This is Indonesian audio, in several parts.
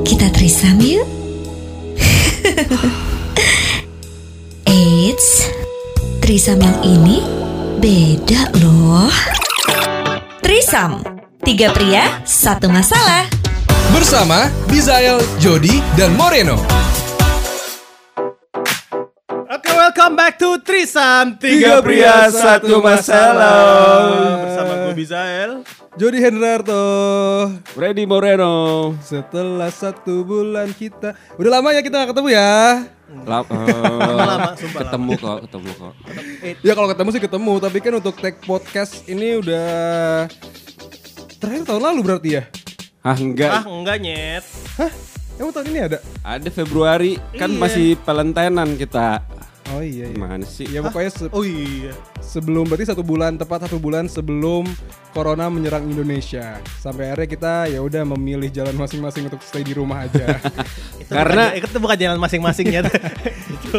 Kita trisam yuk. Eits, trisam yang ini beda loh. Trisam, tiga pria, satu masalah. Bersama Bizael, Jody, dan Moreno. Oke, welcome back to Trisam Tiga pria, satu masalah. Bersama gue Bizael Jody Hendrarto. Freddy Moreno. Setelah satu bulan kita Udah lama ya kita gak ketemu ya Lama-lama, sumpah ketemu kok, ketemu kok. Ya kalau ketemu sih ketemu Tapi kan untuk tag podcast ini udah Terakhir tahun lalu berarti ya Ah enggak, Ah enggak nyet Hah? Emang tahun ini ada? ada Februari kan Iya. masih Valentinean kita. Oh iya iya Gimana sih? Ya pokoknya se- Oh iya sebelum berarti satu bulan tepat satu bulan sebelum corona menyerang Indonesia sampai akhirnya kita ya udah memilih jalan masing-masing untuk stay di rumah aja Itu Karena- bukan, Itu bukan jalan masing-masing itu,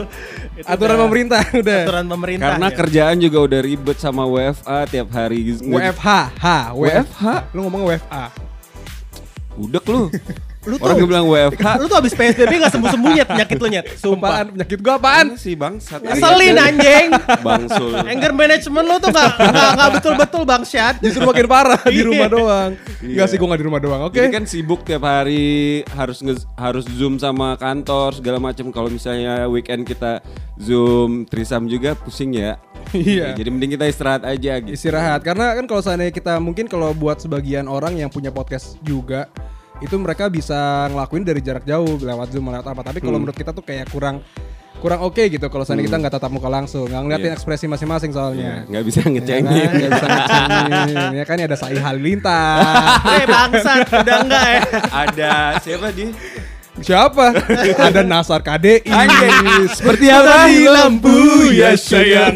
itu aturan udah pemerintah udah Aturan pemerintah Karena Nyet. kerjaan juga udah ribet sama WFA tiap hari. WFH H WFH? lu ngomong WFA Udek lu. Lu Orang tuh yang bilang WFH. Lu tuh abis PSBB gak sembuh-sembuh nyet penyakit lu nyet apaan Sumpah penyakit gua apaan Apaan sih bangsat? Ngeselin anjing Bangsul. Anger management lu tuh gak, gak, gak betul-betul bangsat justru makin parah di Iya. rumah doang Iya. Enggak sih gua gak di rumah doang oke Jadi kan sibuk tiap hari harus nge- harus zoom sama kantor segala macam. Kalau misalnya weekend kita zoom trisam juga pusing ya. Iya. Jadi mending kita istirahat aja gitu. istirahat karena kan kalau seandainya kita mungkin kalau buat sebagian orang yang punya podcast juga itu mereka bisa ngelakuin dari jarak jauh lewat zoom lewat apa tapi kalau Hmm. menurut kita tuh kayak kurang kurang oke gitu kalau seandainya kita nggak tatap muka langsung nggak ngeliatin Iya. ekspresi masing-masing Ya, soalnya nggak bisa Ya ngecengin. kan, nggak bisa ngecengin. ya kan ada Sai Halilintar Eh bangsat Udah enggak ya Ada siapa dia? siapa ada Nasar KDI Seperti apa? di lampu ya sayang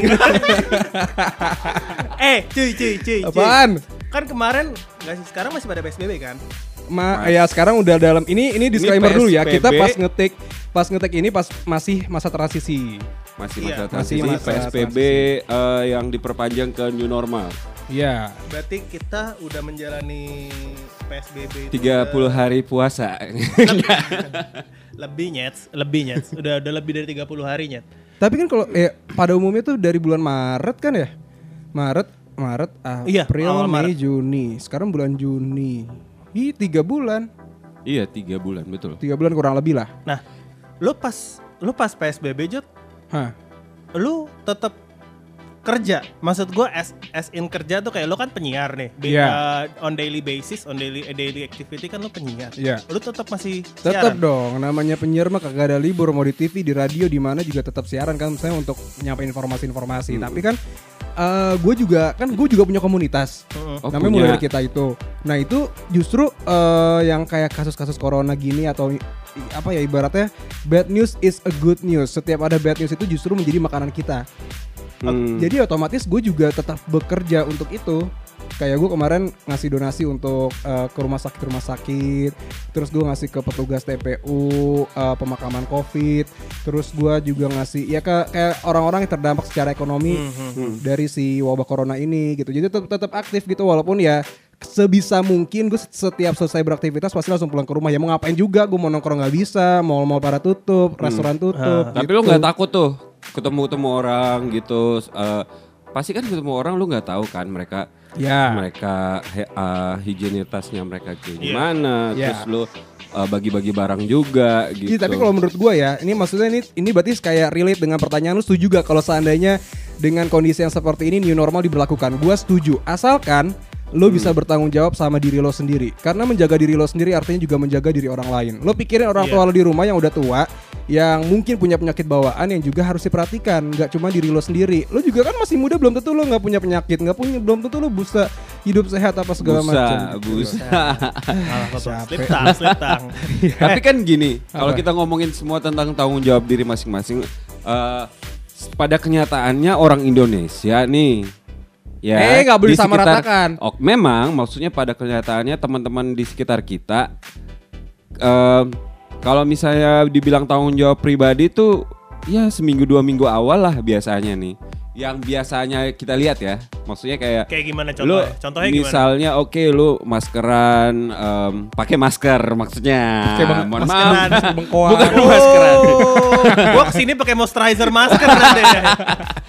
Eh cuy cuy cuy cuy. apaan Kan kemarin Gak sih sekarang masih pada PSBB kan Ma, ya sekarang udah dalam ini ini disclaimer dulu ya. Kita pas ngetik pas ngetik ini pas masih masa transisi. Masih Iya, masa masih transisi masa PSBB eh, yang diperpanjang ke new normal. Iya. Berarti kita udah menjalani PSBB itu 30 udah hari puasa. Lebih nyet Lebih nyet Udah, udah lebih dari 30 hari nyet Tapi kan kalau eh, pada umumnya tuh dari bulan Maret kan ya? Maret, Maret, Iya, April, awal Mei, Maret. Juni. Sekarang bulan Juni. Ih, tiga bulan. iya, tiga bulan betul. Tiga bulan kurang lebih lah. Nah Lu pas Lu pas PSBB Jod Hah. Lu tetap kerja maksud gua as, as in kerja tuh kayak lu kan penyiar nih Be- Iya. uh, on daily basis on daily daily activity kan lu penyiar Iya. lu tetap masih Tetap dong, namanya penyiar mah kagak ada libur mau di TV, di radio, di mana juga tetap siaran kan misalnya untuk nyampein informasi-informasi. Tapi kan gue juga kan gue juga punya komunitas. Mm-mm. Oh, namanya punya. mulai dari kita itu. Nah itu justru eh, yang kayak kasus-kasus corona gini atau apa ya ibaratnya bad news is a good news. Setiap ada bad news itu justru menjadi makanan kita. Hmm. Jadi otomatis gue juga tetap bekerja untuk itu. Kayak gue kemarin ngasih donasi untuk eh, ke rumah sakit rumah sakit, terus gue ngasih ke petugas TPU eh, pemakaman COVID, terus gue juga ngasih ya ke kayak orang-orang yang terdampak secara ekonomi Mhm. dari si wabah corona ini gitu. Jadi tetap tetap aktif gitu walaupun ya sebisa mungkin gue setiap selesai beraktivitas pasti langsung pulang ke rumah ya mau ngapain juga gue mau nongkrong nggak bisa mal-mal pada tutup restoran tutup Tapi gitu. lu nggak takut tuh ketemu ketemu orang gitu. eh, pasti kan ketemu orang lu nggak tahu kan mereka ya mereka he- eh, higienitasnya mereka kayak Iya. gimana. Iya. Terus lu eh, bagi-bagi barang juga gitu. Iya, tapi kalau menurut gua ya, ini maksudnya ini ini berarti kayak relate dengan pertanyaan lu setuju gak kalau seandainya dengan kondisi yang seperti ini new normal diberlakukan? Gua setuju, asalkan lo bisa bertanggung jawab sama diri lo sendiri. Karena menjaga diri lo sendiri artinya juga menjaga diri orang lain. Lo pikirin orang Iya. tua lo di rumah yang udah tua, yang mungkin punya penyakit bawaan yang juga harus diperhatikan. Gak cuma diri lo sendiri. Lo juga kan masih muda, belum tentu lo nggak punya penyakit, nggak punya, belum tentu lo bisa hidup sehat apa segala busa, macam. busa. Alah, apa, Siapa? slip tang, slip tang. Tapi kan gini, kalau kita ngomongin semua tentang tanggung jawab diri masing-masing, eh, pada kenyataannya orang Indonesia nih, ya Eh, nggak boleh di sekitar- disamaratakan. Oh, memang maksudnya pada kenyataannya teman-teman di sekitar kita, eh, kalau misalnya dibilang tanggung jawab pribadi tuh, ya seminggu dua minggu awal lah biasanya nih. Yang biasanya kita lihat ya, Maksudnya kayak Kayak gimana lu contohnya? Contohnya gimana? misalnya oke lu maskeran em, pakai masker maksudnya. Bang- Mohon maskeran, maaf. bengkoang. Bukan maskeran. Oh, gua ke sini pakai moisturizer masker nanti.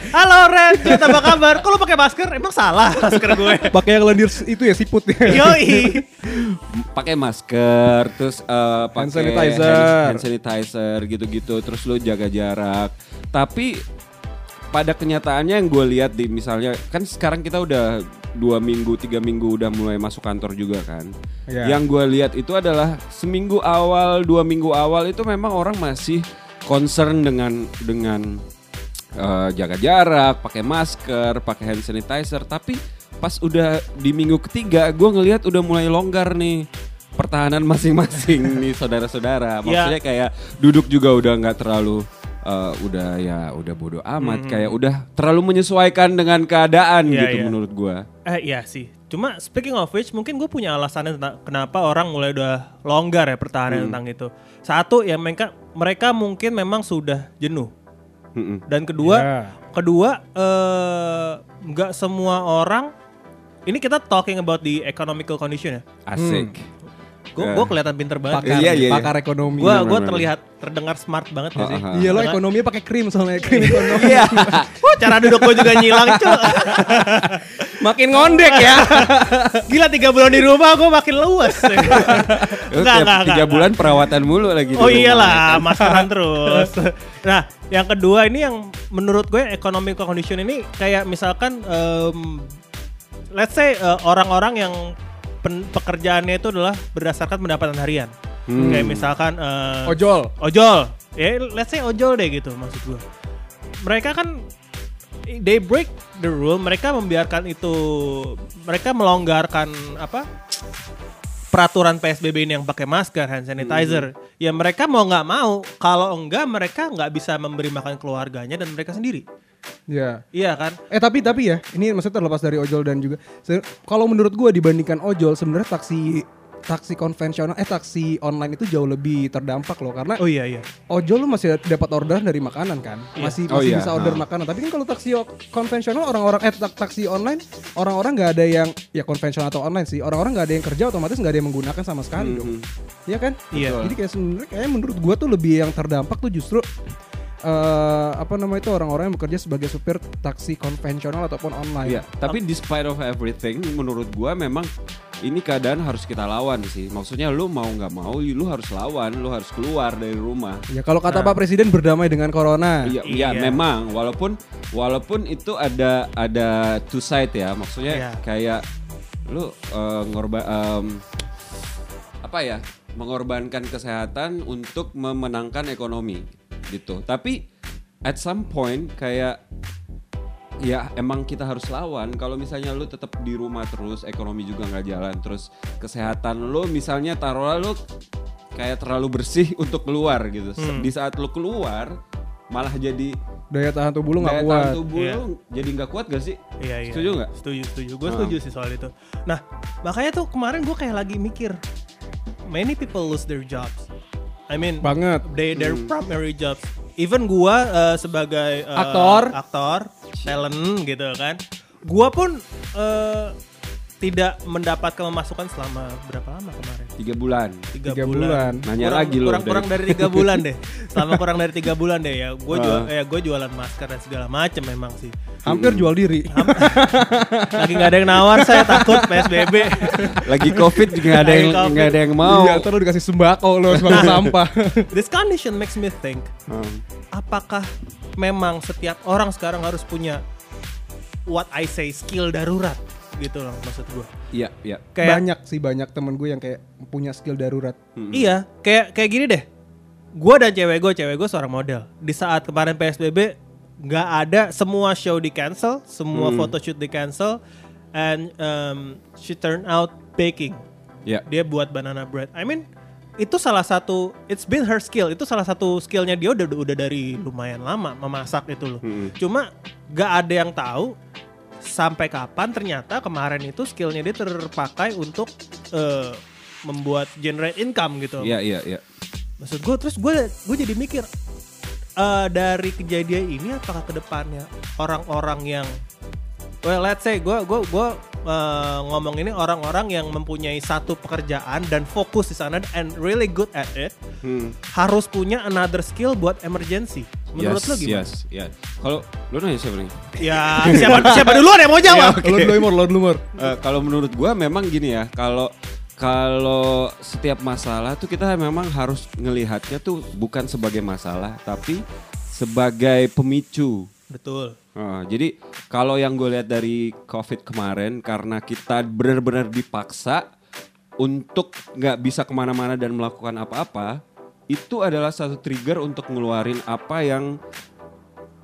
Halo Ren, Jod, apa kabar? Kok lu pakai masker? Emang salah masker gue. Pakai yang lendir itu ya siput ya. Yoi. pakai masker terus eh, pakai sanitizer. hand, hand sanitizer gitu-gitu terus lu jaga jarak tapi pada kenyataannya yang gue lihat di misalnya kan sekarang kita udah dua minggu tiga minggu udah mulai masuk kantor juga kan. Iya. yang gue lihat itu adalah seminggu awal dua minggu awal itu memang orang masih concern dengan dengan eh, jaga jarak pakai masker pakai hand sanitizer. Tapi pas udah di minggu ketiga gue ngelihat udah mulai longgar nih pertahanan masing-masing nih saudara-saudara. Maksudnya kayak duduk juga udah nggak terlalu eh, udah ya udah bodoh amat kayak udah terlalu menyesuaikan dengan keadaan Iya, gitu iya. menurut gue Eh iya sih. Cuma speaking of which, mungkin gue punya alasannya tentang kenapa orang mulai udah longgar ya pertahanan tentang itu. Satu ya mereka mereka mungkin memang sudah jenuh. Mm-mm. Dan kedua, Ya. kedua eh, nggak semua orang. Ini kita talking about the economical condition ya. asik Gue Eh. gue kelihatan pinter banget. Pakar, Iya, iya, iya. pakar ekonomi. Gue gue terlihat terdengar smart banget gak sih? Ah, ah, Iya lo ekonominya pakai krim soalnya krim ekonomi. Iya. Wah, cara duduk gue juga nyilang cuy. Makin ngondek ya. Gila tiga bulan di rumah gue makin luas. Lu Enggak, enggak, tiga bulan perawatan mulu lagi. Oh iyalah, maskeran terus. Nah, yang kedua ini yang menurut gue economic condition ini kayak misalkan em, let's say eh, orang-orang yang pen- pekerjaannya itu adalah berdasarkan pendapatan harian. Hmm. Kayak misalkan eh, Ojol. ojol. Ya, let's say ojol deh gitu maksud gue. Mereka kan they break the rule, mereka membiarkan itu mereka melonggarkan apa? peraturan PSBB ini yang pakai masker, hand sanitizer. Ya mereka mau nggak mau, kalau enggak mereka nggak bisa memberi makan keluarganya dan mereka sendiri. Ya. Iya kan? Eh tapi tapi ya, ini maksudnya terlepas dari ojol dan juga kalau menurut gua dibandingkan ojol sebenarnya taksi taksi konvensional eh taksi online itu jauh lebih terdampak loh karena Oh iya iya. ojol lu masih dapat orderan dari makanan kan Iya. masih Oh masih iya, bisa order ha. makanan tapi kan kalau taksi konvensional orang-orang eh tak- taksi online orang-orang nggak ada yang ya konvensional atau online sih orang-orang nggak ada yang kerja otomatis nggak ada yang menggunakan sama sekali dong Iya kan Iya. jadi kayak sebenarnya kayak menurut gua tuh lebih yang terdampak tuh justru eh apa namanya itu orang-orang yang bekerja sebagai supir taksi konvensional ataupun online Iya, tapi despite of everything, menurut gua memang ini keadaan harus kita lawan sih. Maksudnya lu mau nggak mau, lu harus lawan, lu harus keluar dari rumah. ya kalau kata Pak Presiden berdamai dengan corona Iya, Iya. iya memang. Walaupun walaupun itu ada ada two side ya. Maksudnya Iya. kayak lu eh, ngorban em, apa ya? Mengorbankan kesehatan untuk memenangkan ekonomi gitu. Tapi at some point kayak ya emang kita harus lawan kalau misalnya lu tetap di rumah terus ekonomi juga nggak jalan terus kesehatan lu misalnya taruhlah lu kayak terlalu bersih untuk keluar gitu Hmm. di saat lu keluar malah jadi daya tahan tubuh lu nggak daya kuat tahan tubuh Iya. lu jadi nggak kuat gak sih Iya iya. Setuju nggak? Setuju setuju. Gue Ah. setuju sih soal itu. Nah makanya tuh kemarin gue kayak lagi mikir, many people lose their jobs. I mean, banget they their Hmm. primary jobs. Even gua uh, sebagai uh, Aktor. aktor, talent gitu kan. Gua pun uh, tidak mendapatkan pemasukan selama berapa lama kemarin? tiga bulan Tiga, Tiga bulan. bulan. Nanya kurang, lagi lu kurang, dari- kurang dari tiga bulan deh. Selama kurang dari tiga bulan deh ya. Gue jual, Ah. ya gue jualan masker dan segala macem memang sih. hampir jual diri Lagi nggak ada yang nawar saya takut PSBB. lagi covid juga nggak ada yang nggak ada yang mau Iya, ntar lu dikasih sembako lu sembako sampah. This condition makes me think, Hmm. apakah memang setiap orang sekarang harus punya what I say skill darurat gitu loh maksud gue. iya iya Kayak banyak sih banyak temen gue yang kayak punya skill darurat. Hmm. iya, kayak kayak gini deh. Gue dan cewek gue, cewek gue seorang model. Di saat kemarin PSBB nggak ada semua show di cancel, semua Hmm. photoshoot di cancel, and um, she turned out baking. iya dia buat banana bread. I mean itu salah satu it's been her skill. Itu salah satu skillnya dia udah udah dari lumayan lama memasak itu loh. Mm-mm. Cuma gak ada yang tahu sampai kapan ternyata kemarin itu skillnya dia terpakai untuk eh, membuat generate income gitu. iya iya iya Maksud gue terus gue gue jadi mikir eh, dari kejadian ini apakah ke depannya orang-orang yang well let's say gue gue gue uh, ngomong ini orang-orang yang mempunyai satu pekerjaan dan fokus di sana and really good at it Hmm. harus punya another skill buat emergency. Menurut yes, lo gimana? Yes, ya. Kalau lu nanya siapa nih? Ya siapa siapa duluan yang mau jawab? Lo dulu lo dulu Mor. Eh, kalau menurut gua memang gini ya, kalau kalau setiap masalah tuh kita memang harus ngelihatnya tuh bukan sebagai masalah, tapi sebagai pemicu. Betul. Eh, jadi kalau yang gue lihat dari COVID kemarin, karena kita benar-benar dipaksa untuk nggak bisa ke mana-mana dan melakukan apa-apa, itu adalah satu trigger untuk ngeluarin apa yang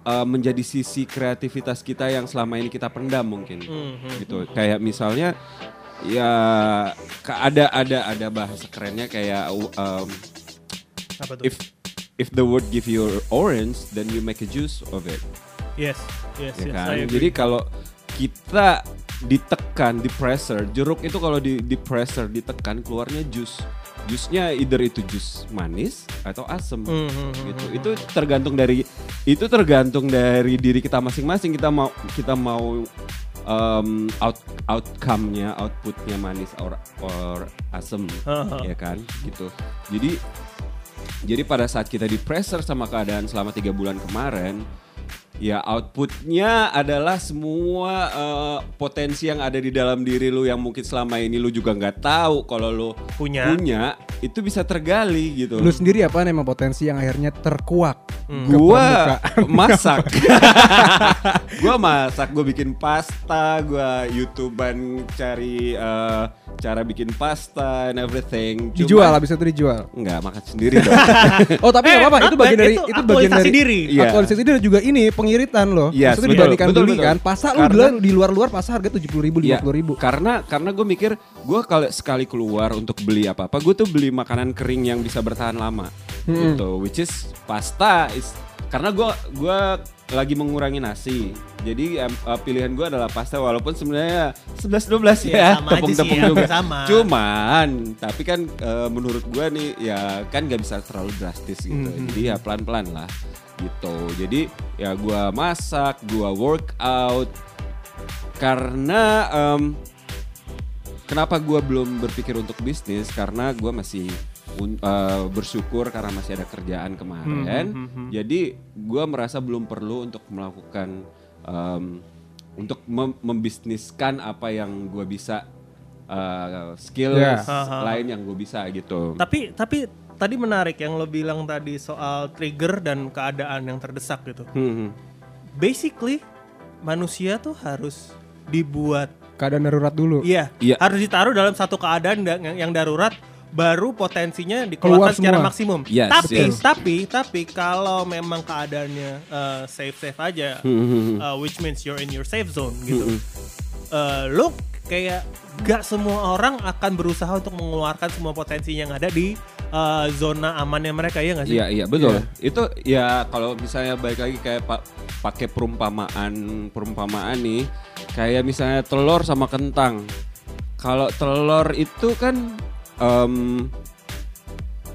eh, menjadi sisi kreativitas kita yang selama ini kita pendam mungkin Mhm. gitu kayak misalnya ya ada ada ada bahasa kerennya kayak um, Apa tuh? if if the world give you orange then you make a juice of it yes, yes, ya yes. kan jadi kalau kita ditekan di pressure jeruk itu kalau di di pressure ditekan keluarnya jus jusnya either itu jus manis atau asem. Mhm. gitu. itu tergantung dari itu tergantung dari diri kita masing-masing. Kita mau kita mau um, out outcome-nya outputnya manis or or asem ya kan? Gitu. Jadi jadi pada saat kita di pressure sama keadaan selama tiga bulan kemarin ya outputnya adalah semua eh, potensi yang ada di dalam diri lu yang mungkin selama ini lu juga nggak tahu kalau lu Punya. punya itu bisa tergali gitu Lu sendiri apa emang potensi yang akhirnya terkuak? Hmm. Gua masak. gua masak, gua bikin pasta, gua YouTubean cari eh, cara bikin pasta and everything. Cuma- Dijual habis itu dijual. Enggak, makan sendiri dong. Oh tapi Eh, nggak apa-apa itu bagian dari itu itu bagian dari diri. Iya. Aktualisasi diri juga ini pengiritan loh. Yes, Maksudnya betul, dibandingkan betul, beli betul. kan, pasar lu Karena- di luar luar pasar harga tujuh puluh ribu lima Iya, puluh ribu. Karena karena gue mikir gue kalau sekali keluar untuk beli apa apa, gue tuh beli makanan kering yang bisa bertahan lama, Hmm. gitu. Which is pasta. Is, karena gue gua lagi mengurangi nasi, jadi eh, pilihan gue adalah pasta walaupun sebenarnya 11-12 Iya, ya, aja tepung-tepung sih, juga. sama. Cuman, tapi kan eh, menurut gue nih ya kan gak bisa terlalu drastis gitu. Hmm, Jadi ya pelan-pelan lah, gitu. Jadi ya gue masak, gue workout, karena em, kenapa gue belum berpikir untuk bisnis karena gue masih un- eh, bersyukur karena masih ada kerjaan kemarin Hmm, hmm, hmm. jadi gue merasa belum perlu untuk melakukan em, untuk mem- membisniskan apa yang gue bisa eh, skill Ya. lain yang gue bisa gitu Tapi tapi tadi menarik yang lo bilang tadi soal trigger dan keadaan yang terdesak gitu. Hmm, hmm. Basically manusia tuh harus dibuat Keadaan darurat dulu. iya, Iya. harus ditaruh dalam satu keadaan da- yang, yang darurat baru potensinya dikeluarkan Keluar secara semua. maksimum. Yes, tapi yes. tapi tapi kalau memang keadaannya safe safe aja, uh, which means you're in your safe zone gitu. Uh, lo kayak gak semua orang akan berusaha untuk mengeluarkan semua potensi yang ada di uh, zona amannya mereka ya nggak sih? Iya iya betul. Itu ya kalau misalnya baik lagi kayak pak pakai perumpamaan perumpamaan nih kayak misalnya telur sama kentang. Kalau telur itu kan em,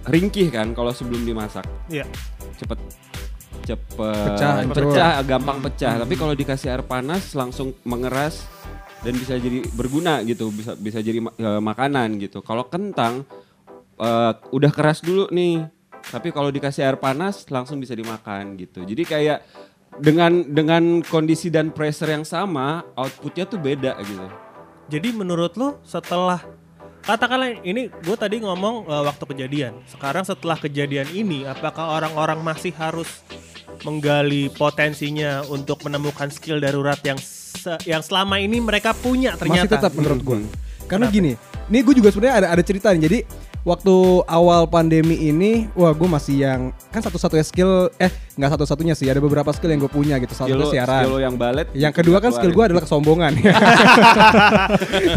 ringkih kan kalau sebelum dimasak Iya. cepet cepet Pecah, hancur. pecah, gampang pecah. Tapi kalau dikasih air panas langsung mengeras dan bisa jadi berguna gitu, bisa bisa jadi eh, makanan gitu. Kalau kentang eh, udah keras dulu nih, tapi kalau dikasih air panas langsung bisa dimakan gitu. Jadi kayak dengan dengan kondisi dan pressure yang sama, outputnya tuh beda gitu. Jadi menurut lo setelah katakanlah ini gue tadi ngomong uh, waktu kejadian. Sekarang setelah kejadian ini, apakah orang-orang masih harus menggali potensinya untuk menemukan skill darurat yang se- yang selama ini mereka punya ternyata? Masih tetap menurut gue. Hmm. Karena gini, ini gue juga sebenarnya ada ada cerita nih. Jadi waktu awal pandemi ini, wah gue masih yang kan satu-satunya skill, eh nggak satu-satunya sih, ada beberapa skill yang gue punya gitu. Satu Skill, siaran. skill yang balet. Yang kedua kan skill gue adalah kesombongan.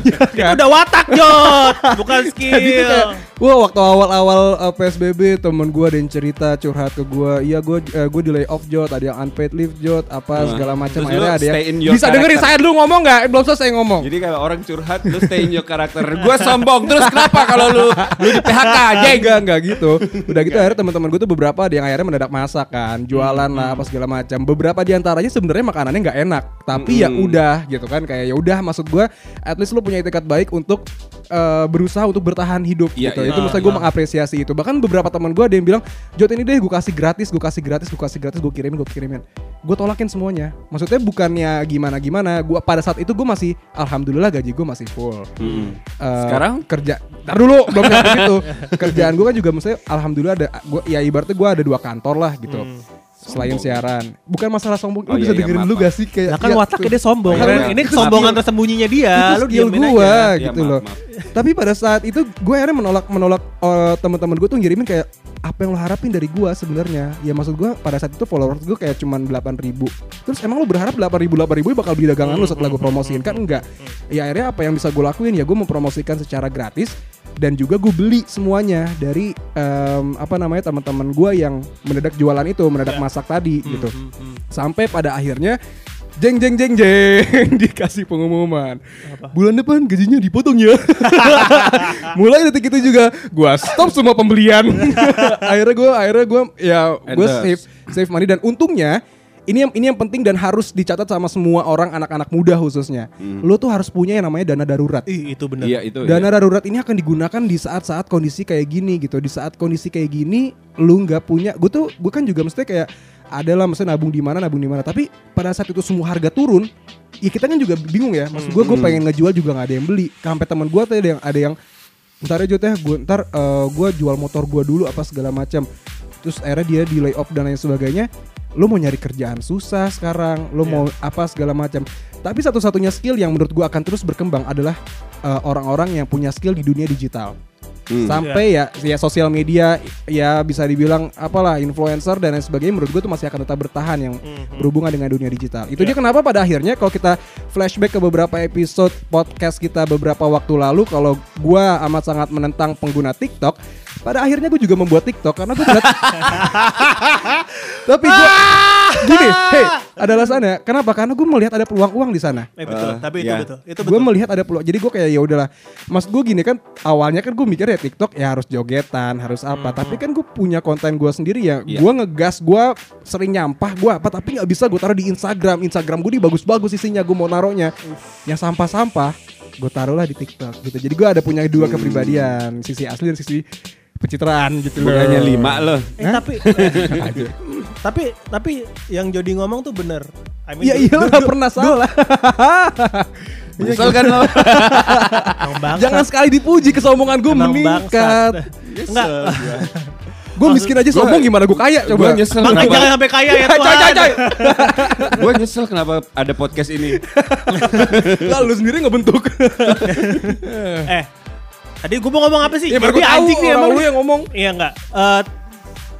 Itu udah watak Jod, bukan skill. Jadi tuh kayak, wah waktu awal-awal uh, PSBB temen gue ada yang cerita curhat ke gue, iya gue gue di layoff jod, ada yang unpaid leave jod, apa Nah, segala macam. Akhirnya ada yang bisa dengerin character. saya dulu ngomong nggak? Belum selesai ngomong. Jadi kalau orang curhat lu stay in your karakter. Gue sombong terus kenapa kalau lu lu di PHK aja? enggak enggak gitu. Udah gitu akhirnya teman-teman gue tuh beberapa ada yang akhirnya mendadak masak kan, jualan lah apa segala macam. Beberapa di antaranya sebenarnya makanannya nggak enak, tapi ya Mm-mm. udah gitu kan kayak ya udah maksud gua at least lu punya etikat baik untuk eh, berusaha untuk bertahan hidup Iya, gitu. iya. Itu maksudnya gue mengapresiasi itu. Bahkan beberapa teman gue ada yang bilang, "Jot ini deh gue kasih gratis, gue kasih gratis, gue kasih gratis, gue kirimin, gue kirimin." Gue tolakin semuanya. Maksudnya bukannya gimana-gimana. Gua pada saat itu gue masih alhamdulillah gaji gue masih full. Mm-mm. Eh, Sekarang? kerja Ntar dulu belum nyampe situ kerjaan gue kan juga maksudnya alhamdulillah ada gua, ya ibaratnya gue ada dua kantor lah gitu selain siaran bukan masalah sombong Oh, lu iya, bisa iya, dengerin maaf, maaf. gak sih kayak Lah kan ya, wataknya dia sombong. Kan? Ini kesombongan tersembunyinya dia. itu Lu aja. Iya, gitu maaf, loh maaf. tapi pada saat itu gue akhirnya menolak menolak eh, teman-teman gue tuh ngirimin kayak apa yang lo harapin dari gue sebenarnya ya maksud gue pada saat itu followers gue kayak cuman 8 ribu terus emang lo berharap 8 ribu 8 ribu bakal beli dagangan lo setelah gue promosiin kan enggak ya akhirnya apa yang bisa gue lakuin ya gue mempromosikan secara gratis dan juga gue beli semuanya dari em, apa namanya teman-teman gue yang mendadak jualan itu mendadak Ya. masak tadi gitu Hmm, hmm. sampai pada akhirnya jeng jeng jeng jeng dikasih pengumuman bulan depan gajinya dipotong ya mulai detik itu juga gua stop semua pembelian akhirnya gua akhirnya gua ya Endorse. save save money dan untungnya ini yang ini yang penting dan harus dicatat sama semua orang anak-anak muda khususnya lo tuh harus punya yang namanya dana darurat Ih, itu benar. Iya itu. Dana iya. darurat ini akan digunakan di saat-saat kondisi kayak gini gitu. Di saat kondisi kayak gini, lu nggak punya. Gue tuh, gue kan juga mesti kayak adalah maksudnya nabung di mana, nabung di mana. Tapi pada saat itu semua harga turun, ya kita kan juga bingung ya. Maksud gue, gue Hmm. pengen ngejual juga nggak ada yang beli. Sampai teman gue tuh ada yang ada yang ntar aja teh, gue ntar gue jual motor gue dulu apa segala macam. Terus akhirnya dia di lay off dan lain sebagainya. Lo mau nyari kerjaan susah sekarang, lo Iya. mau apa segala macam. Tapi satu-satunya skill yang menurut gue akan terus berkembang adalah uh, orang-orang yang punya skill di dunia digital. Hmm. Sampai ya ya sosial media ya bisa dibilang apalah influencer dan lain sebagainya menurut gue tuh masih akan tetap bertahan yang Mhm. berhubungan dengan dunia digital. Itu Ya. dia kenapa pada akhirnya kalau kita flashback ke beberapa episode podcast kita beberapa waktu lalu kalau gua amat sangat menentang pengguna TikTok, pada akhirnya gue juga membuat TikTok karena gue melihat Tapi gue gini, hey, ada alasannya. Kenapa? Karena gue melihat ada peluang uang di sana Eh, betul. Eh, Tapi itu iya. betul. Itu gue betul. melihat ada peluang jadi gue kayak ya udahlah mas gue gini kan awalnya kan gue mikir ya TikTok ya harus jogetan harus apa tapi kan gue punya konten gue sendiri ya Iya. gue ngegas gue sering nyampah gue apa tapi nggak bisa gue taruh di Instagram Instagram gue nih bagus-bagus isinya gue mau naruhnya yang sampah-sampah gue taruhlah di TikTok gitu jadi gue ada punya dua kepribadian sisi asli dan sisi pencitraan gitu loh Bukannya lima loh. Eh, tapi tapi tapi yang Jody ngomong tuh bener. I mean, Iya iya lo nggak pernah salah. Nyesel kan lo? Jangan sekali dipuji kesombongan gue meningkat. Enggak. Gue miskin aja sombong gimana gue kaya Gue coba. nyesel Makanya kenapa, jangan sampai kaya ya Tuhan. coy. gue nyesel kenapa ada podcast ini. Lalu sendiri ngebentuk. Eh, tadi gue mau ngomong apa sih? Ya baru gue anjing nih emang. lu yang ngomong. Iya enggak. Eh,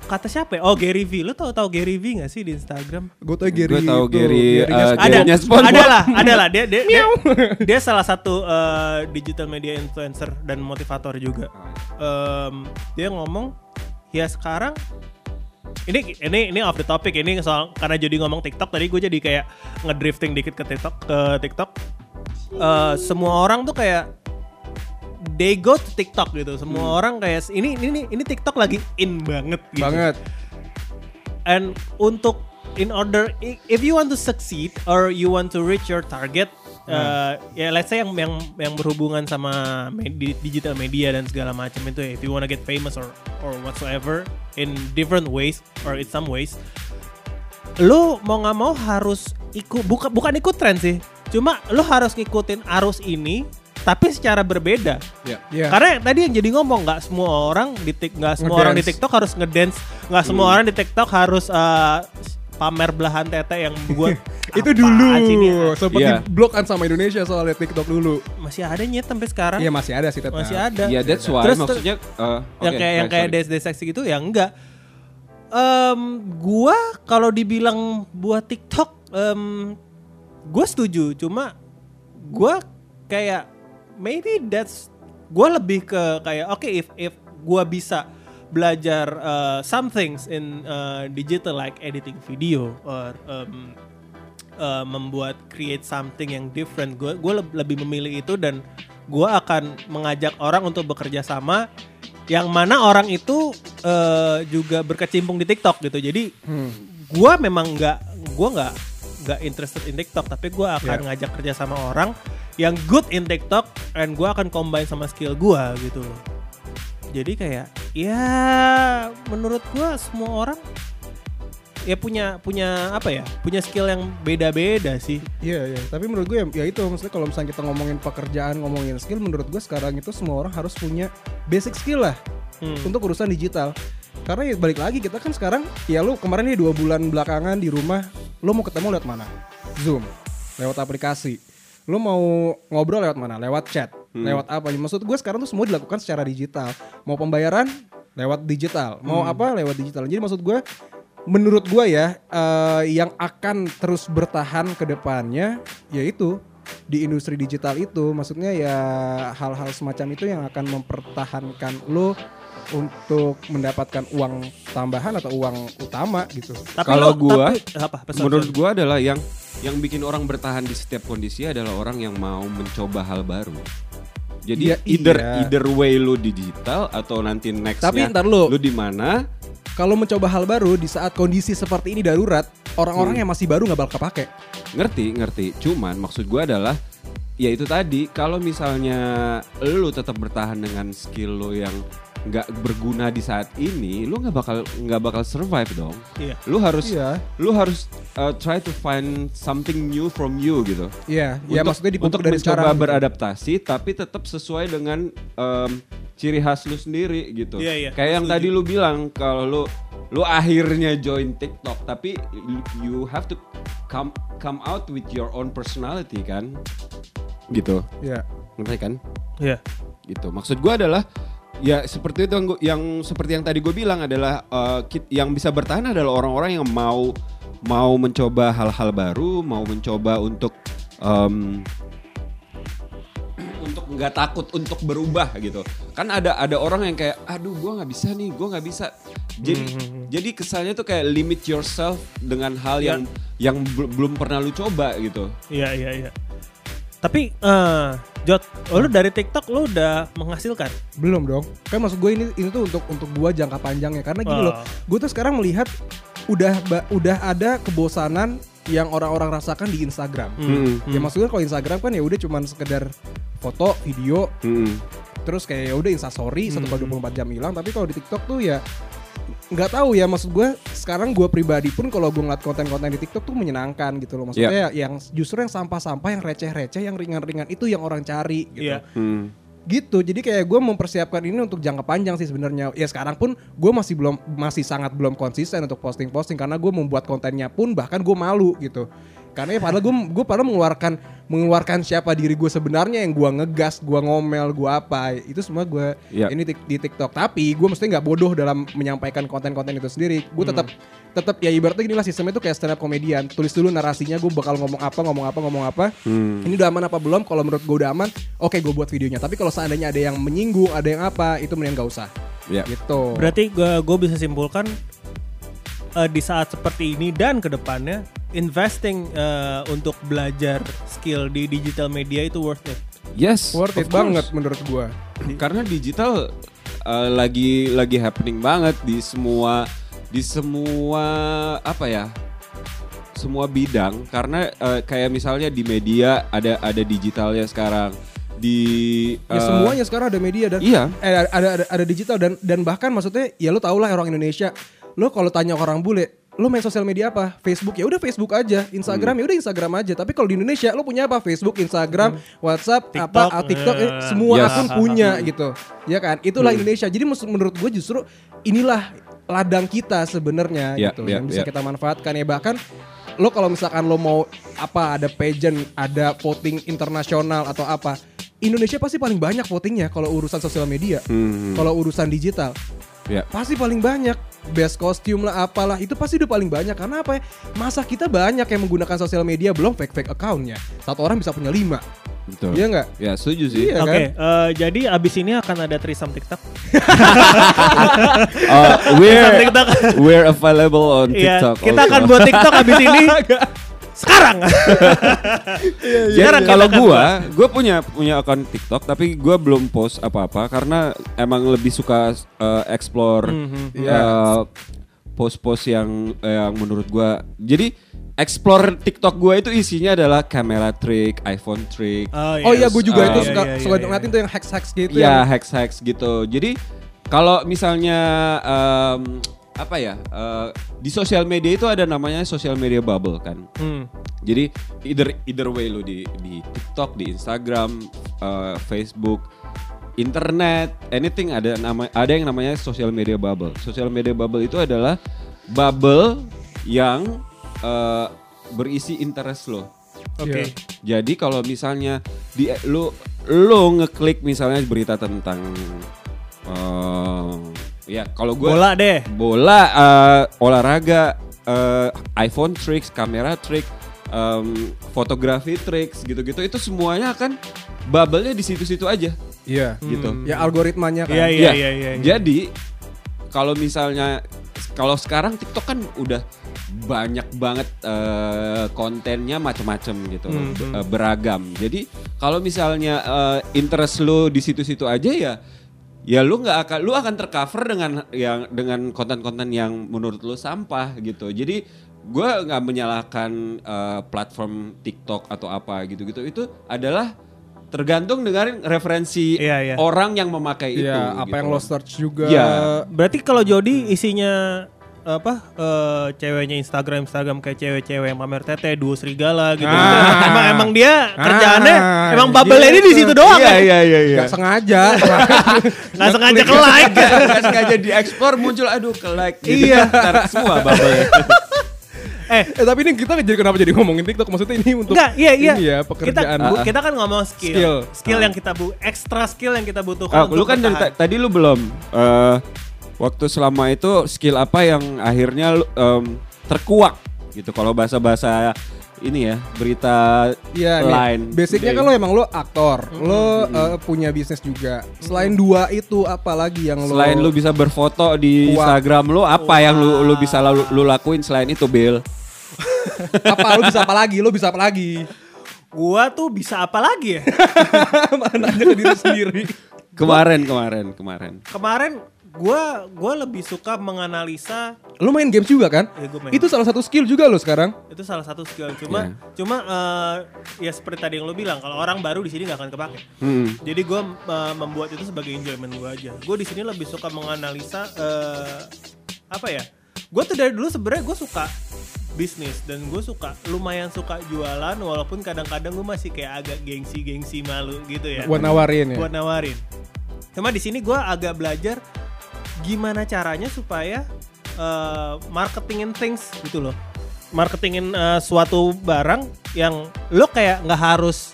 kata siapa ya? Oh Gary V. Lu tau tau Gary V gak sih di Instagram? Gue tau Gary. Gue tahu itu, Gary, Spongebob. ada ada lah ada lah dia dia, dia dia salah satu eh, digital media influencer dan motivator juga Em, dia ngomong ya sekarang ini ini ini off the topic ini soal karena jadi ngomong TikTok tadi gue jadi kayak ngedrifting dikit ke TikTok ke TikTok Eh, semua orang tuh kayak they go to TikTok gitu. Semua orang kayak ini ini ini TikTok lagi in banget gitu. Banget. and untuk in order if you want to succeed or you want to reach your target uh, ya let's say yang yang yang berhubungan sama med- digital media dan segala macam itu ya, if you wanna get famous or or whatsoever in different ways or in some ways lu mau nggak mau harus ikut bukan bukan ikut tren sih cuma lu harus ngikutin arus ini tapi secara berbeda Iya. karena tadi yang jadi ngomong nggak semua orang di tik nggak semua orang di. TikTok harus ngedance, nggak semua orang di TikTok harus eh, pamer belahan tete yang buat Itu dulu. Seperti Iya. blok kan sama Indonesia soalnya TikTok dulu. masih ada nyet sampai sekarang Iya masih ada sih tetap. masih ada Ya that's why Terus- maksudnya. eh, yang oke, kayak yang kayak des des seksi gitu ya enggak Em, gua kalau dibilang buat TikTok em, gua setuju cuma gua kayak maybe that's gua lebih ke kayak oke if if gua bisa belajar uh, some things in uh, digital like editing video or um, uh, membuat create something yang different gue gue lebih memilih itu dan gue akan mengajak orang untuk bekerja sama yang mana orang itu uh, juga berkecimpung di TikTok gitu jadi Hmm. gua memang nggak gua nggak nggak interested in TikTok tapi gua akan Yeah. ngajak kerja sama orang yang good in TikTok and gua akan combine sama skill gua gitu loh jadi kayak ya menurut gua semua orang ya punya punya apa ya punya skill yang beda-beda sih Iya, iya. Tapi menurut gue ya, ya itu maksudnya kalau misalnya kita ngomongin pekerjaan, ngomongin skill, menurut gue sekarang itu semua orang harus punya basic skill lah Hmm. untuk urusan digital. Karena ya balik lagi kita kan sekarang ya lu kemarin nih dua bulan belakangan di rumah, lu mau ketemu lewat mana? Zoom, lewat aplikasi. Lu mau ngobrol lewat mana? Lewat chat, lewat apa? Maksud gue sekarang tuh semua dilakukan secara digital. Mau pembayaran lewat digital, mau apa lewat digital. Jadi maksud gue menurut gue ya eh, yang akan terus bertahan ke depannya yaitu di industri digital itu maksudnya ya hal-hal semacam itu yang akan mempertahankan lo untuk mendapatkan uang tambahan atau uang utama gitu. tapi Kalau lo- gua, tapi- apa pesan- Menurut gua adalah yang yang bikin orang bertahan di setiap kondisi adalah orang yang mau mencoba hal baru. Jadi Iya, either iya. either way lu digital atau nanti nextnya Tapi ntar lu. lu di mana Kalau mencoba hal baru di saat kondisi seperti ini darurat, orang-orang yang masih baru nggak bakal kepake. ngerti ngerti. Cuman maksud gua adalah ya itu tadi kalau misalnya lu tetap bertahan dengan skill lu yang nggak berguna di saat ini, lu nggak bakal nggak bakal survive dong. Iya. Lu harus Iya. lu harus uh, try to find something new from you gitu. Iya, ya untuk, maksudnya dipupuk untuk dari mencoba sekarang. gitu. beradaptasi tapi tetap sesuai dengan em, ciri khas lu sendiri gitu. Iya, iya, Kayak yang setuju. tadi lu bilang kalau lu lu akhirnya join TikTok tapi you- have to come come out with your own personality kan. Gitu. Iya. Ngerti kan? Iya. Gitu. Maksud gua adalah ya seperti itu yang, gua- yang seperti yang tadi gue bilang adalah kit- yang bisa bertahan adalah orang-orang yang mau mau mencoba hal-hal baru, mau mencoba untuk em, untuk nggak takut untuk berubah gitu. Kan ada ada orang yang kayak, aduh gue nggak bisa nih, gue nggak bisa. Jadi jadi kesannya tuh kayak limit yourself dengan hal yang yang bel- belum pernah lu coba gitu. Iya iya iya. Tapi eh Jot, lu dari TikTok lu udah menghasilkan. Belum dong. Kan maksud gue ini ini tuh untuk untuk gua jangka panjangnya karena gini Oh. loh. Gue tuh sekarang melihat udah udah ada kebosanan yang orang-orang rasakan di Instagram. Hmm. Ya maksudnya kalau Instagram kan ya udah cuman sekedar foto, video, Hmm. terus kayak ya udah instastory satu kali 24 jam hilang. Tapi kalau di TikTok tuh ya nggak tahu ya maksud gue sekarang gue pribadi pun kalau gue ngeliat konten-konten di TikTok tuh menyenangkan gitu loh. Maksudnya yang justru yang sampah-sampah yang receh-receh yang ringan-ringan itu yang orang cari gitu. Iya. Hmm. gitu. Jadi kayak gue mempersiapkan ini untuk jangka panjang sih sebenarnya. Ya sekarang pun gue masih belum masih sangat belum konsisten untuk posting-posting karena gue membuat kontennya pun bahkan gue malu gitu karena ya padahal gue gue padahal mengeluarkan mengeluarkan siapa diri gue sebenarnya yang gue ngegas gue ngomel gue apa itu semua gue Iya. ini di TikTok. Tapi gue mesti nggak bodoh dalam menyampaikan konten-konten itu sendiri. Gue tetap tetap ya ibaratnya gini lah sistemnya itu kayak stand up komedian tulis dulu narasinya gue bakal ngomong apa ngomong apa ngomong apa. Hmm. ini udah aman apa belum? Kalau menurut gue udah aman oke gue buat videonya. Tapi kalau seandainya ada yang menyinggung ada yang apa itu mending gak usah. Ya. gitu. Berarti gue gue bisa simpulkan eh, di saat seperti ini dan ke depannya investing eh, untuk belajar skill di digital media itu worth it. Yes. worth it course. banget menurut gue Karena digital uh, lagi lagi happening banget di semua di semua apa ya? Semua bidang karena uh, kayak misalnya di media ada ada digitalnya sekarang di ya uh, semuanya sekarang ada media dan Iya. eh, ada, ada ada digital dan dan bahkan maksudnya ya lo tau lah orang Indonesia lo kalau tanya orang bule lo main sosial media apa? Facebook ya udah Facebook aja. Instagram ya udah Instagram aja. Tapi kalau di Indonesia lo punya apa? Facebook Instagram WhatsApp TikTok, apa ah, TikTok eh, eh, semua yes. akun punya gitu. Ya kan? Itulah Indonesia. Jadi menurut gue justru inilah ladang kita sebenarnya Ya, gitu ya, yang bisa ya. kita manfaatkan ya. Bahkan lo kalau misalkan lo mau apa ada pageant ada voting internasional atau apa Indonesia pasti paling banyak votingnya kalau urusan sosial media hmm, kalau urusan digital ya. pasti paling banyak best costume lah apalah itu pasti udah paling banyak karena apa ya masa kita banyak yang menggunakan sosial media belum fake fake accountnya satu orang bisa punya lima Betul. iya nggak Ya, setuju sih. Iya. Oke, kan? eh, jadi abis ini akan ada trisam TikTok. Uh, we're TikTok. we're available on Iya, TikTok. kita also. akan buat TikTok abis ini. Sekarang. Jadi Sekarang kalau kita akan gua, gua punya punya akun TikTok tapi gua belum post apa-apa karena emang lebih suka uh, explore Mhm. Iya. uh, post-post yang yang menurut gua jadi explore TikTok gua itu isinya adalah kamera trick, iPhone trick, Oh iya, gue juga Ah, itu iya, suka iya, suka iya, ngeliatin tuh yang hacks-hacks gitu. Iya, yang- hacks-hacks gitu. Jadi kalau misalnya em, apa ya eh, di sosial media itu ada namanya social media bubble kan. Hmm. Jadi either either way lu di di TikTok, di Instagram, eh, Facebook, internet, anything ada nama ada yang namanya social media bubble. Social media bubble itu adalah bubble yang eh, berisi interest lo. Oke. Iya. Jadi kalau misalnya di lu lu ngeklik misalnya berita tentang eh, ya kalau gue Bola deh. bola eh, olahraga eh, iPhone tricks, kamera trick, em, fotografi tricks gitu-gitu itu semuanya kan bubble-nya di situ-situ aja Iya. gitu. Ya algoritmanya kan. Iya, iya, Ya, iya, iya, iya. Jadi kalau misalnya kalau sekarang TikTok kan udah banyak banget eh, kontennya macam-macam gitu, Hmm, hmm. eh, beragam. Jadi kalau misalnya eh, interest lu di situ-situ aja ya ya lu nggak akan lu akan tercover dengan yang dengan konten-konten yang menurut lu sampah gitu. Jadi gue nggak menyalahkan eh, platform TikTok atau apa gitu-gitu itu adalah tergantung dengan referensi Iya, iya. orang yang memakai itu. Iya, apa gitu. yang lo search juga. Iya. Berarti kalau Jody isinya apa eh, ceweknya Instagram Instagram kayak cewek-cewek yang pamer tete duo serigala gitu. Ah. emang emang dia kerjaannya Ah, emang bubble ini di situ doang Iya kan? iya iya iya. Gak sengaja. Nggak sengaja ke like. Nggak sengaja diekspor muncul aduh ke like gitu. Iya. Ntar semua bubble eh eh tapi ini kita jadi kenapa jadi ngomongin TikTok? Maksudnya ini untuk Enggak, iya iya. ini ya pekerjaan. Kita, bu- Ah, kita kan ngomong skill. Skill. Skill, Ah. yang kita bu extra skill yang kita butuhkan Ah, untuk lu kan dari tadi lu belum eh, waktu selama itu skill apa yang akhirnya lu, em, terkuak gitu kalau bahasa-bahasa ini ya berita Iya, nih, lain. basicnya kan lo emang lo aktor, lo eh, punya bisnis juga. Selain dua itu, apa lagi yang lo? Selain lu bisa berfoto di Wah. Instagram lu, apa yang lu lu bisa lu, lu lakuin selain itu, Bill? apa lo bisa apa lagi? Lo bisa apa lagi? Gua tuh bisa apa lagi ya? Nanya ke diri sendiri. Kemarin, kemarin, kemarin. Kemarin gua gua lebih suka menganalisa Lo main games juga kan? Ya, gua main. Itu salah satu skill juga lo sekarang. itu salah satu skill cuma Iya. cuma eh, ya seperti tadi yang lo bilang kalau orang baru di sini nggak akan kepake Hmm. jadi gue membuat itu sebagai enjoyment gue aja gue di sini lebih suka menganalisa eh, apa ya gue tuh dari dulu sebenarnya gue suka bisnis dan gue suka lumayan suka jualan walaupun kadang-kadang gue masih kayak agak gengsi-gengsi malu gitu ya Buat nawarin ya. buat nawarin. Cuma di sini gue agak belajar gimana caranya supaya uh, marketingin things gitu loh. Marketingin uh, suatu barang yang lo kayak nggak harus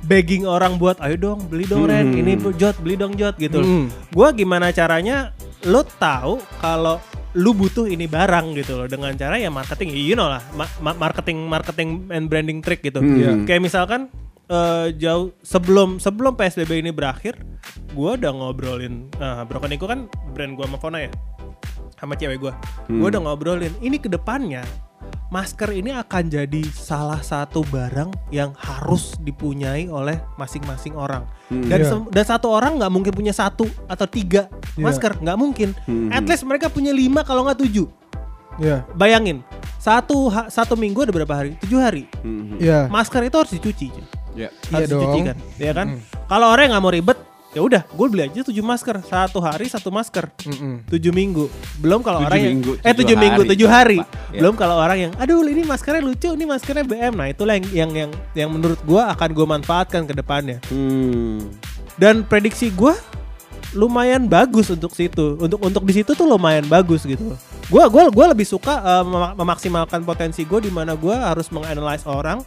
begging orang buat ayo dong beli dong Ren Hmm. ini jot beli dong jot gitu. Hmm. Gue gimana caranya lo tahu kalau lu butuh ini barang gitu loh dengan cara ya marketing you know lah ma- ma- marketing marketing and branding trick gitu Hmm. Iya. kayak misalkan eh, jauh sebelum sebelum psbb ini berakhir gue udah ngobrolin nah Broken Eco kan brand gue sama Fona ya sama cewek gue gue Hmm. udah ngobrolin ini ke depannya masker ini akan jadi salah satu barang yang harus dipunyai oleh masing-masing orang Hmm. dan Iya. sem- dan satu orang nggak mungkin punya satu atau tiga Iya. masker nggak mungkin Hmm. at least mereka punya lima kalau nggak tujuh Iya. bayangin satu satu minggu ada berapa hari tujuh hari Hmm. Iya. masker itu harus dicuci cuy. Ya. harus Iya dicuci dong. kan ya kan kalau orang yang nggak mau ribet ya udah gue beli aja tujuh masker satu hari satu masker Mm-mm. tujuh minggu belum kalau orang yang minggu, eh tujuh tujuh minggu tujuh hari. Ya. belum kalau orang yang aduh ini maskernya lucu ini maskernya BM nah itulah yang yang yang, yang menurut gue akan gue manfaatkan ke depannya Hmm. dan prediksi gue lumayan bagus untuk situ untuk untuk di situ tuh lumayan bagus gitu gue gua gua lebih suka mema- memaksimalkan potensi gue di mana gue harus menganalyze orang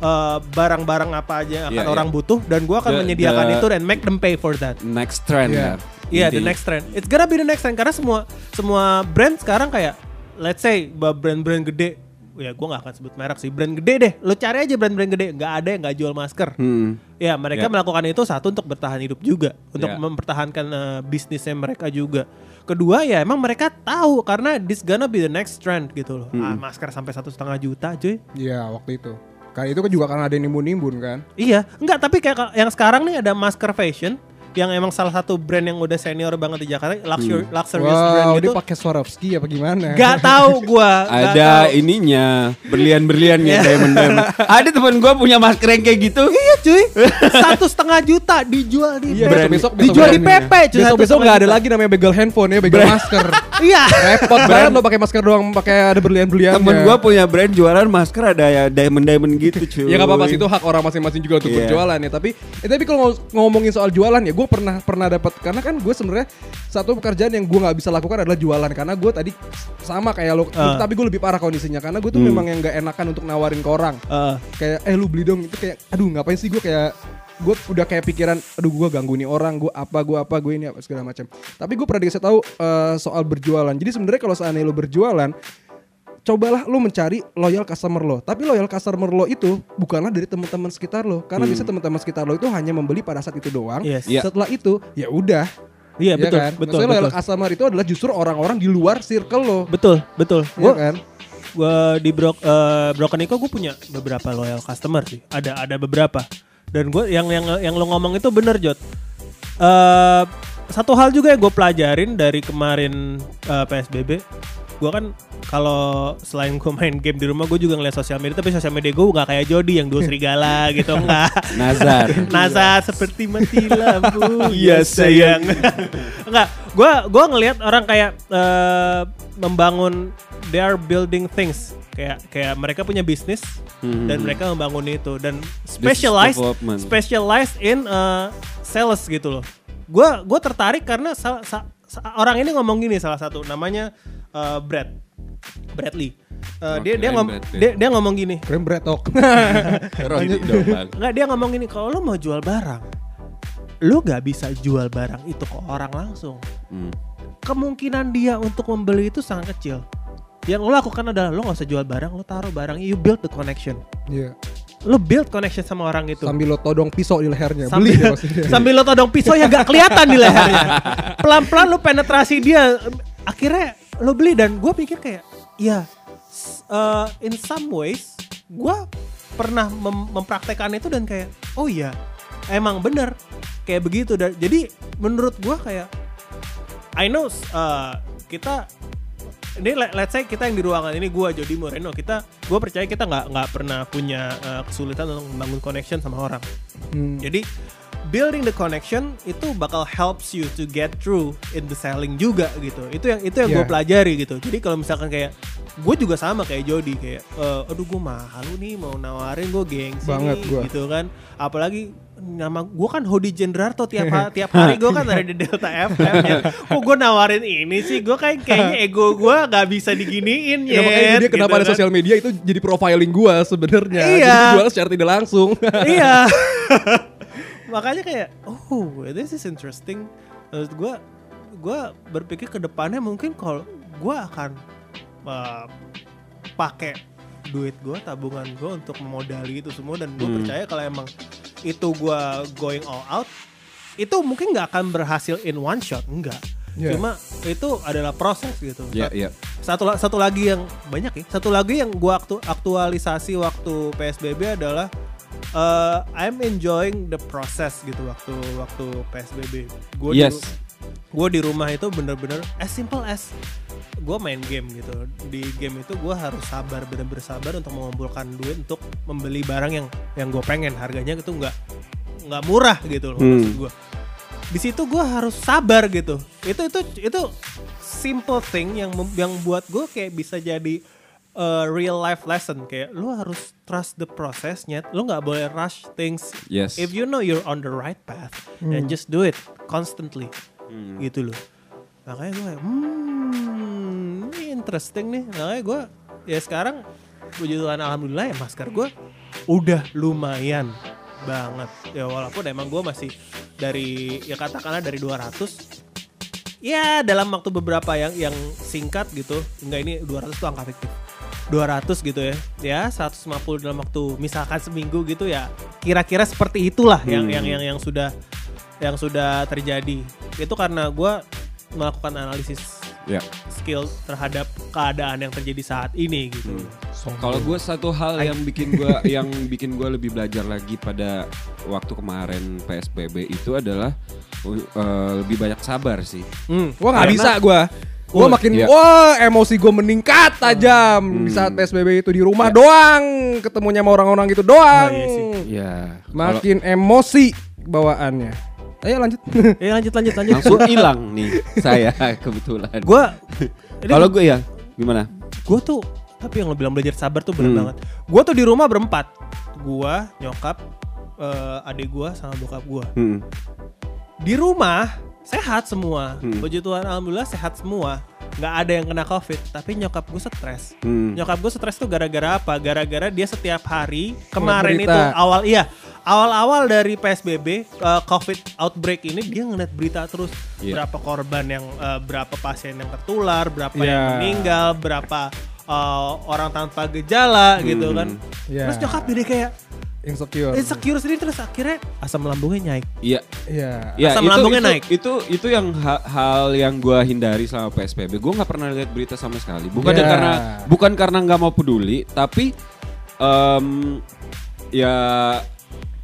eh, barang-barang apa aja yang akan Iya, orang butuh dan gue akan The- menyediakan the- itu dan make them pay for that Next trend Iya. ya. Iya, the Intinya. next trend. It's gonna be the next trend karena semua semua brand sekarang kayak let's say brand-brand gede, ya gue nggak akan sebut merek sih, brand gede deh. Lo cari aja brand-brand gede, nggak ada yang nggak jual masker. Hmm. Ya mereka Ya. melakukan itu satu untuk bertahan hidup juga, untuk Ya. mempertahankan eh, bisnisnya mereka juga. Kedua ya emang mereka tahu karena this gonna be the next trend gitu loh. Ah, masker sampai satu setengah juta cuy. Iya waktu itu. Kali itu kan juga karena ada yang nimbun-nimbun kan. Iya, enggak tapi kayak ka- yang sekarang nih ada masker fashion yang emang salah satu brand yang udah senior banget di Jakarta, luxury luxurious brand Wow, gitu. dia pakai Swarovski apa gimana? Gak tahu gua. gak Ada tahu. ininya, berlian-berliannya diamond diamond. Ada teman gua punya masker yang kayak gitu. Iya cuy, satu setengah juta dijual di Iya, brand. besok besok dijual di besok PP cuy. Besok besok nggak ada lagi namanya begal handphone ya, begal masker. Iya. Repot banget lo pakai masker doang, pakai ada berlian-berlian. Temen gua punya brand jualan masker ada ya diamond diamond gitu cuy. Ya nggak apa-apa sih itu hak orang masing-masing juga untuk Iya. berjualan ya. Tapi eh, tapi kalau ngom- ngomongin soal jualan ya, gue pernah pernah dapat karena kan gue sebenarnya satu pekerjaan yang gue nggak bisa lakukan adalah jualan karena gue tadi sama kayak lo, Ah. tapi gue lebih parah kondisinya karena gue tuh memang yang nggak enakan untuk nawarin ke orang. Heeh. Kayak eh lu beli dong itu kayak aduh ngapain sih gue kayak gue udah kayak pikiran aduh gue ganggu nih orang gue apa gue apa gue ini apa segala macam tapi gue pernah dikasih tahu eh, soal berjualan jadi sebenarnya kalau seandainya lu berjualan cobalah lu mencari loyal customer lo. Tapi loyal customer lo itu bukanlah dari teman-teman sekitar lo, karena Hmm. bisa teman-teman sekitar lo itu hanya membeli pada saat itu doang. Yes. Iya. Setelah itu ya udah. Iya ya betul, kan? betul, Maksudnya loyal betul. customer itu adalah justru orang-orang di luar circle lo. Betul, betul. Iya Gua kan? gua di Bro, eh, Broken Eco gue punya beberapa loyal customer sih. Ada ada beberapa. Dan gue yang yang yang lo ngomong itu bener Jot. Eh satu hal juga yang gue pelajarin dari kemarin eh, PSBB, gue kan kalau selain gue main game di rumah gue juga ngeliat sosial media tapi sosial media gue nggak kayak Jody yang dua serigala gitu enggak Nazar. Nasa seperti mati lampu Iya, ya sayang Enggak Gue gua ngelihat orang kayak eh, Membangun They are building things Kayak kayak mereka punya bisnis Hmm. Dan mereka membangun itu Dan specialized. Specialized in eh, Sales gitu loh Gue gua tertarik karena sa- sa- Orang ini ngomong gini salah satu Namanya eh, Brad Bradley Eh, dia Oke, dia, ngom- Brad dia dia ngomong gini Keren bretok. Rodi dong bang. Nggak dia ngomong gini kalau lo mau jual barang, lo gak bisa jual barang itu ke orang langsung. Hmm. Kemungkinan dia untuk membeli itu sangat kecil. Yang lo lakukan adalah lo gak usah jual barang, lo taruh barang, you build the connection. Iya. Lo build connection sama orang itu. Sambil lo todong pisau di lehernya. Sambil, Beli maksudnya. sambil lo todong pisau ya gak kelihatan di lehernya. Pelan-pelan lo penetrasi dia. Akhirnya lo beli dan gue pikir kayak, ya uh, in some ways gue pernah mem- mempraktekkan itu dan kayak, oh iya emang bener kayak begitu. Dan jadi menurut gue kayak, I know uh, kita ini let- let's say kita yang di ruangan ini gue Jody Moreno kita gue percaya kita nggak nggak pernah punya uh, kesulitan untuk membangun connection sama orang Hmm. jadi building the connection itu bakal helps you to get through in the selling juga gitu. Itu yang itu yang gue Yeah. pelajari gitu. Jadi kalau misalkan kayak gue juga sama kayak Jody kayak eh, aduh gue malu nih mau nawarin gue gengsi Banget nih, gua. gitu kan. Apalagi nama gue kan Hodi Jendrarto tiap ha- tiap hari gue kan ada di Delta FM ya. Kok gue nawarin ini sih gue kayak kayaknya ego gue nggak bisa diginiin Ya, ya. makanya dia kenapa ada sosial media itu jadi profiling gua sebenarnya. Iya. Jadi jual secara tidak langsung. iya makanya kayak oh this is interesting Menurut gue gue berpikir ke depannya mungkin kalau gue akan uh, pakai duit gue tabungan gue untuk memodali itu semua dan gue Hmm. percaya kalau emang itu gue going all out itu mungkin nggak akan berhasil in one shot enggak Yeah. cuma itu adalah proses gitu Iya, iya. satu satu lagi yang banyak ya satu lagi yang gua aktu aktualisasi waktu PSBB adalah uh, I'm enjoying the process gitu waktu waktu PSBB gue Yes. Gue di rumah itu bener-bener as simple as gue main game gitu. Di game itu gue harus sabar bener-bener sabar untuk mengumpulkan duit untuk membeli barang yang yang gue pengen. Harganya itu nggak nggak murah gitu loh Hmm. maksud gue di situ gue harus sabar gitu. Itu itu itu simple thing yang yang buat gue kayak bisa jadi uh, real life lesson. Kayak lu harus trust the processnya lu nggak boleh rush things. Yes. if you know you're on the right path then just do it constantly gitu loh. Makanya gue hmm ini interesting nih. Makanya gue ya sekarang puji Tuhan alhamdulillah ya masker gue udah lumayan banget. Ya walaupun emang gue masih dari ya katakanlah dari 200 ya dalam waktu beberapa yang yang singkat gitu enggak ini 200 tuh angka fiktif. 200 gitu ya ya 150 dalam waktu misalkan seminggu gitu ya kira-kira seperti itulah yang Hmm. yang yang yang sudah yang sudah terjadi itu karena gue melakukan analisis Ya. skill terhadap keadaan yang terjadi saat ini gitu. Kalau gue satu hal yang bikin gue yang bikin gue lebih belajar lagi pada waktu kemarin PSBB itu adalah uh, lebih banyak sabar sih. Hmm. Wah nggak bisa gue. Gue makin iya. wah emosi gue meningkat tajam di saat PSBB itu di rumah doang ketemunya sama orang-orang gitu doang. Oh, iya sih. Ya. Makin emosi bawaannya. Ayo lanjut. Eh lanjut lanjut lanjut. langsung hilang nih saya kebetulan. Gua Kalau gue ya gimana? gue tuh tapi yang lo bilang belajar sabar tuh bener Hmm. banget. Gue tuh di rumah berempat. Gua, nyokap, eh, adik gua sama bokap gua. Hmm. Di rumah sehat semua. Hmm. Puji Tuhan alhamdulillah sehat semua. Nggak ada yang kena covid tapi nyokap gue stres Hmm. nyokap gue stres tuh gara-gara apa gara-gara dia setiap hari kemarin berita. itu awal iya awal-awal dari psbb uh, covid outbreak ini dia ngeliat berita terus Iya. berapa korban yang uh, berapa pasien yang tertular berapa Iya. yang meninggal berapa uh, orang tanpa gejala gitu Hmm. kan Iya. terus nyokap jadi kayak Insecure. insecure sendiri terus akhirnya asam lambungnya naik Iya. Iya. Ya, Asam itu, lambungnya itu, naik. Itu itu yang ha- hal yang gua hindari selama PSBB. Gue nggak pernah lihat berita sama sekali. Bukan Ya. karena bukan karena nggak mau peduli, tapi em, ya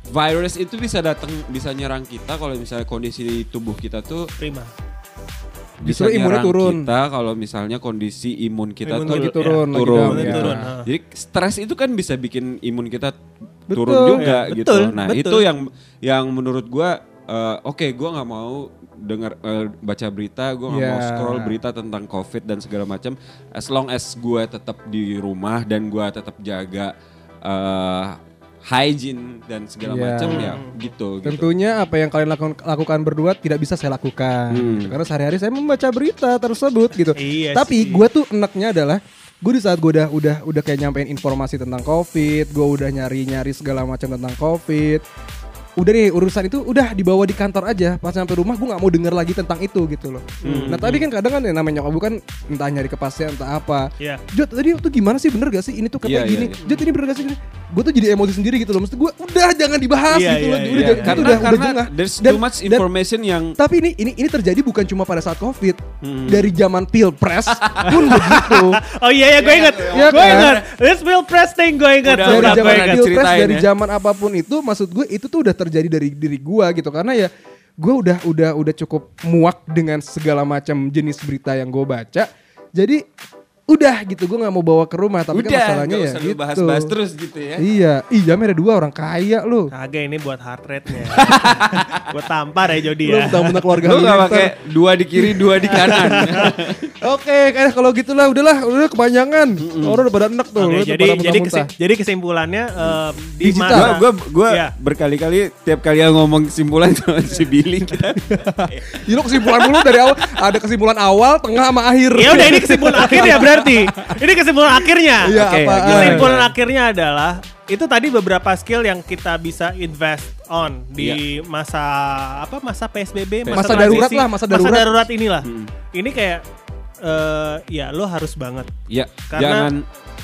virus itu bisa datang bisa nyerang kita kalau misalnya kondisi tubuh kita tuh prima bisa Justru imunnya turun. kita kalau misalnya kondisi imun kita Imun tuh lagi ya, turun, lagi turun, down, ya. turun. Jadi stres itu kan bisa bikin imun kita Betul. turun juga Ya, gitu. betul, Nah, betul. itu yang yang menurut gua eh, oke gua nggak mau dengar eh, baca berita, gua nggak mau Ya. scroll berita tentang Covid dan segala macam as long as gua tetap di rumah dan gua tetap jaga eh, hygiene dan segala Ya. macam ya gitu gitu. Tentunya apa yang kalian lakukan, lakukan berdua tidak bisa saya lakukan. Hmm. Karena sehari-hari saya membaca berita tersebut gitu. Iya Tapi gue tuh enaknya adalah gue di saat gue udah udah udah kayak nyampein informasi tentang covid, gue udah nyari-nyari segala macam tentang covid. Udah nih urusan itu udah dibawa di kantor aja. Pas sampai rumah gue nggak mau denger lagi tentang itu gitu loh. Hmm. Nah tapi kan kadang kan yang namanya nyokap gue kan entah nyari kepastian entah apa. Iya. Jod tadi tuh gimana sih bener gak sih ini tuh katanya Iya, iya, gini. iya. Jod ini bener gak sih gini. Gue tuh jadi emosi sendiri gitu loh. Maksud gue udah jangan dibahas Iya, gitu loh. iya, Udah, iya. jangan- itu Karena udah, udah karena jengah. there's Dan- too much dan- information yang tapi ini ini ini terjadi bukan cuma pada saat covid. Hmm. Dari zaman pilpres pun begitu. Oh iya ya gue inget, Iya gue kan? inget. This will press thing gue inget. Udah, dari udah zaman pilpres dari ya. zaman apa pun itu maksud gue itu tuh udah terjadi dari diri gue gitu. Karena ya gue udah udah udah cukup muak dengan segala macam jenis berita yang gue baca. Jadi udah gitu gue nggak mau bawa ke rumah tapi kan udah masalahnya nggak ya lu gitu bahas-bahas terus gitu ya. iya iya ada dua orang kaya lu Kagak ini buat heart rate-nya. Gue tampar ya Jody lu ya. mentang-mentang keluarga Lu nggak pakai dua di kiri dua di kanan. Oke, kayak kalau gitulah udahlah, udah kebanyakan. Orang udah pada enak tuh, lu tuh jadi jadi kesi- jadi kesimpulannya em, di Gua gua gua Iya. berkali-kali tiap kali yang ngomong kesimpulan sama si Billy kita. Ya, lu kesimpulan dulu dari awal, ada kesimpulan awal, tengah sama akhir. Ya udah ini kesimpulan akhirnya berarti. Ini kesimpulan akhirnya. Iya, apaan? gimana? Kesimpulan akhirnya adalah itu tadi beberapa skill yang kita bisa invest on di masa apa masa PSBB, Masa darurat transisi, lah, masa darurat. inilah. Hmm. Ini kayak eh ya lo harus banget Ya, karena jangan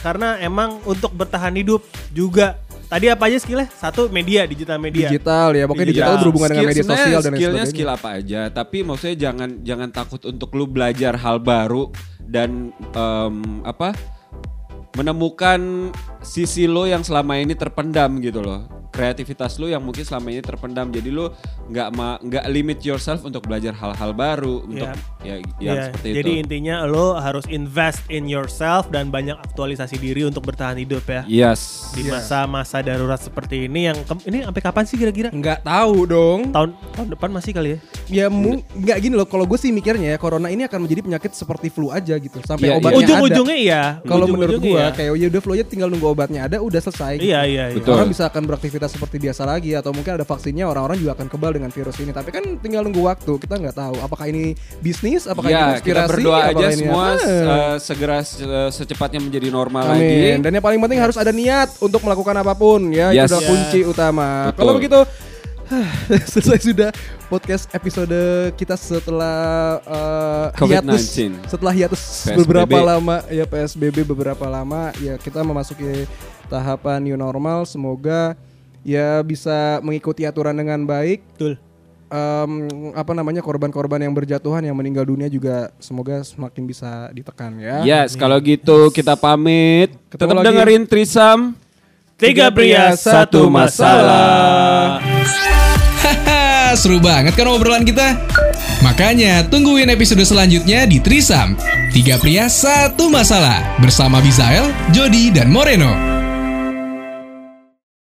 karena emang untuk bertahan hidup juga tadi apa aja skillnya? Satu media, digital media. Digital ya, pokoknya digital Ya, berhubungan dengan skill- media sebenarnya sosial dan lain skillnya skill apa aja. Tapi maksudnya jangan jangan takut untuk lu belajar hal baru dan em, apa menemukan sisi lo yang selama ini terpendam gitu loh kreativitas lu yang mungkin selama ini terpendam jadi lu nggak ma nggak limit yourself untuk belajar hal-hal baru untuk ya yang Iya, seperti jadi itu intinya lo harus invest in yourself dan banyak aktualisasi diri untuk bertahan hidup ya. yes Di Iya. masa-masa darurat seperti ini yang ini sampai kapan sih kira-kira? Enggak tahu dong. Tahun tahun depan masih kali ya? Ya nggak gini loh. Kalau gue sih mikirnya ya, corona ini akan menjadi penyakit seperti flu aja gitu, sampai Iya, iya. obatnya ada. Ujung-ujungnya iya. Kalau menurut gua iya. kayak ya udah flu aja tinggal nunggu obatnya ada, udah selesai. Iya iya iya. Betul. Orang bisa akan beraktivitas seperti biasa lagi atau mungkin ada vaksinnya orang-orang juga akan kebal dengan virus ini. Tapi kan tinggal nunggu waktu. Kita nggak tahu apakah ini bisnis, apakah ini ya kita konspirasi, berdoa aja ini semua apa. eh, segera se- secepatnya menjadi normal Amin. lagi Dan yang paling penting harus ada niat untuk melakukan apa pun ya. Yes. Itu adalah Yes. kunci utama. Betul. Kalau begitu selesai sudah podcast episode kita setelah COVID-19. hiatus setelah hiatus PSBB. beberapa lama ya PSBB beberapa lama ya kita memasuki tahapan new normal semoga ya bisa mengikuti aturan dengan baik Betul. em, apa namanya korban-korban yang berjatuhan yang meninggal dunia juga semoga semakin bisa ditekan ya. Yes, kalau gitu kita pamit. Ketemu Tetap lagi. dengerin Trisam. Tiga pria, satu masalah. Haha, seru banget kan obrolan kita? Makanya tungguin episode selanjutnya di Trisam. Tiga pria, satu masalah. Bersama Bizael, Jody, dan Moreno.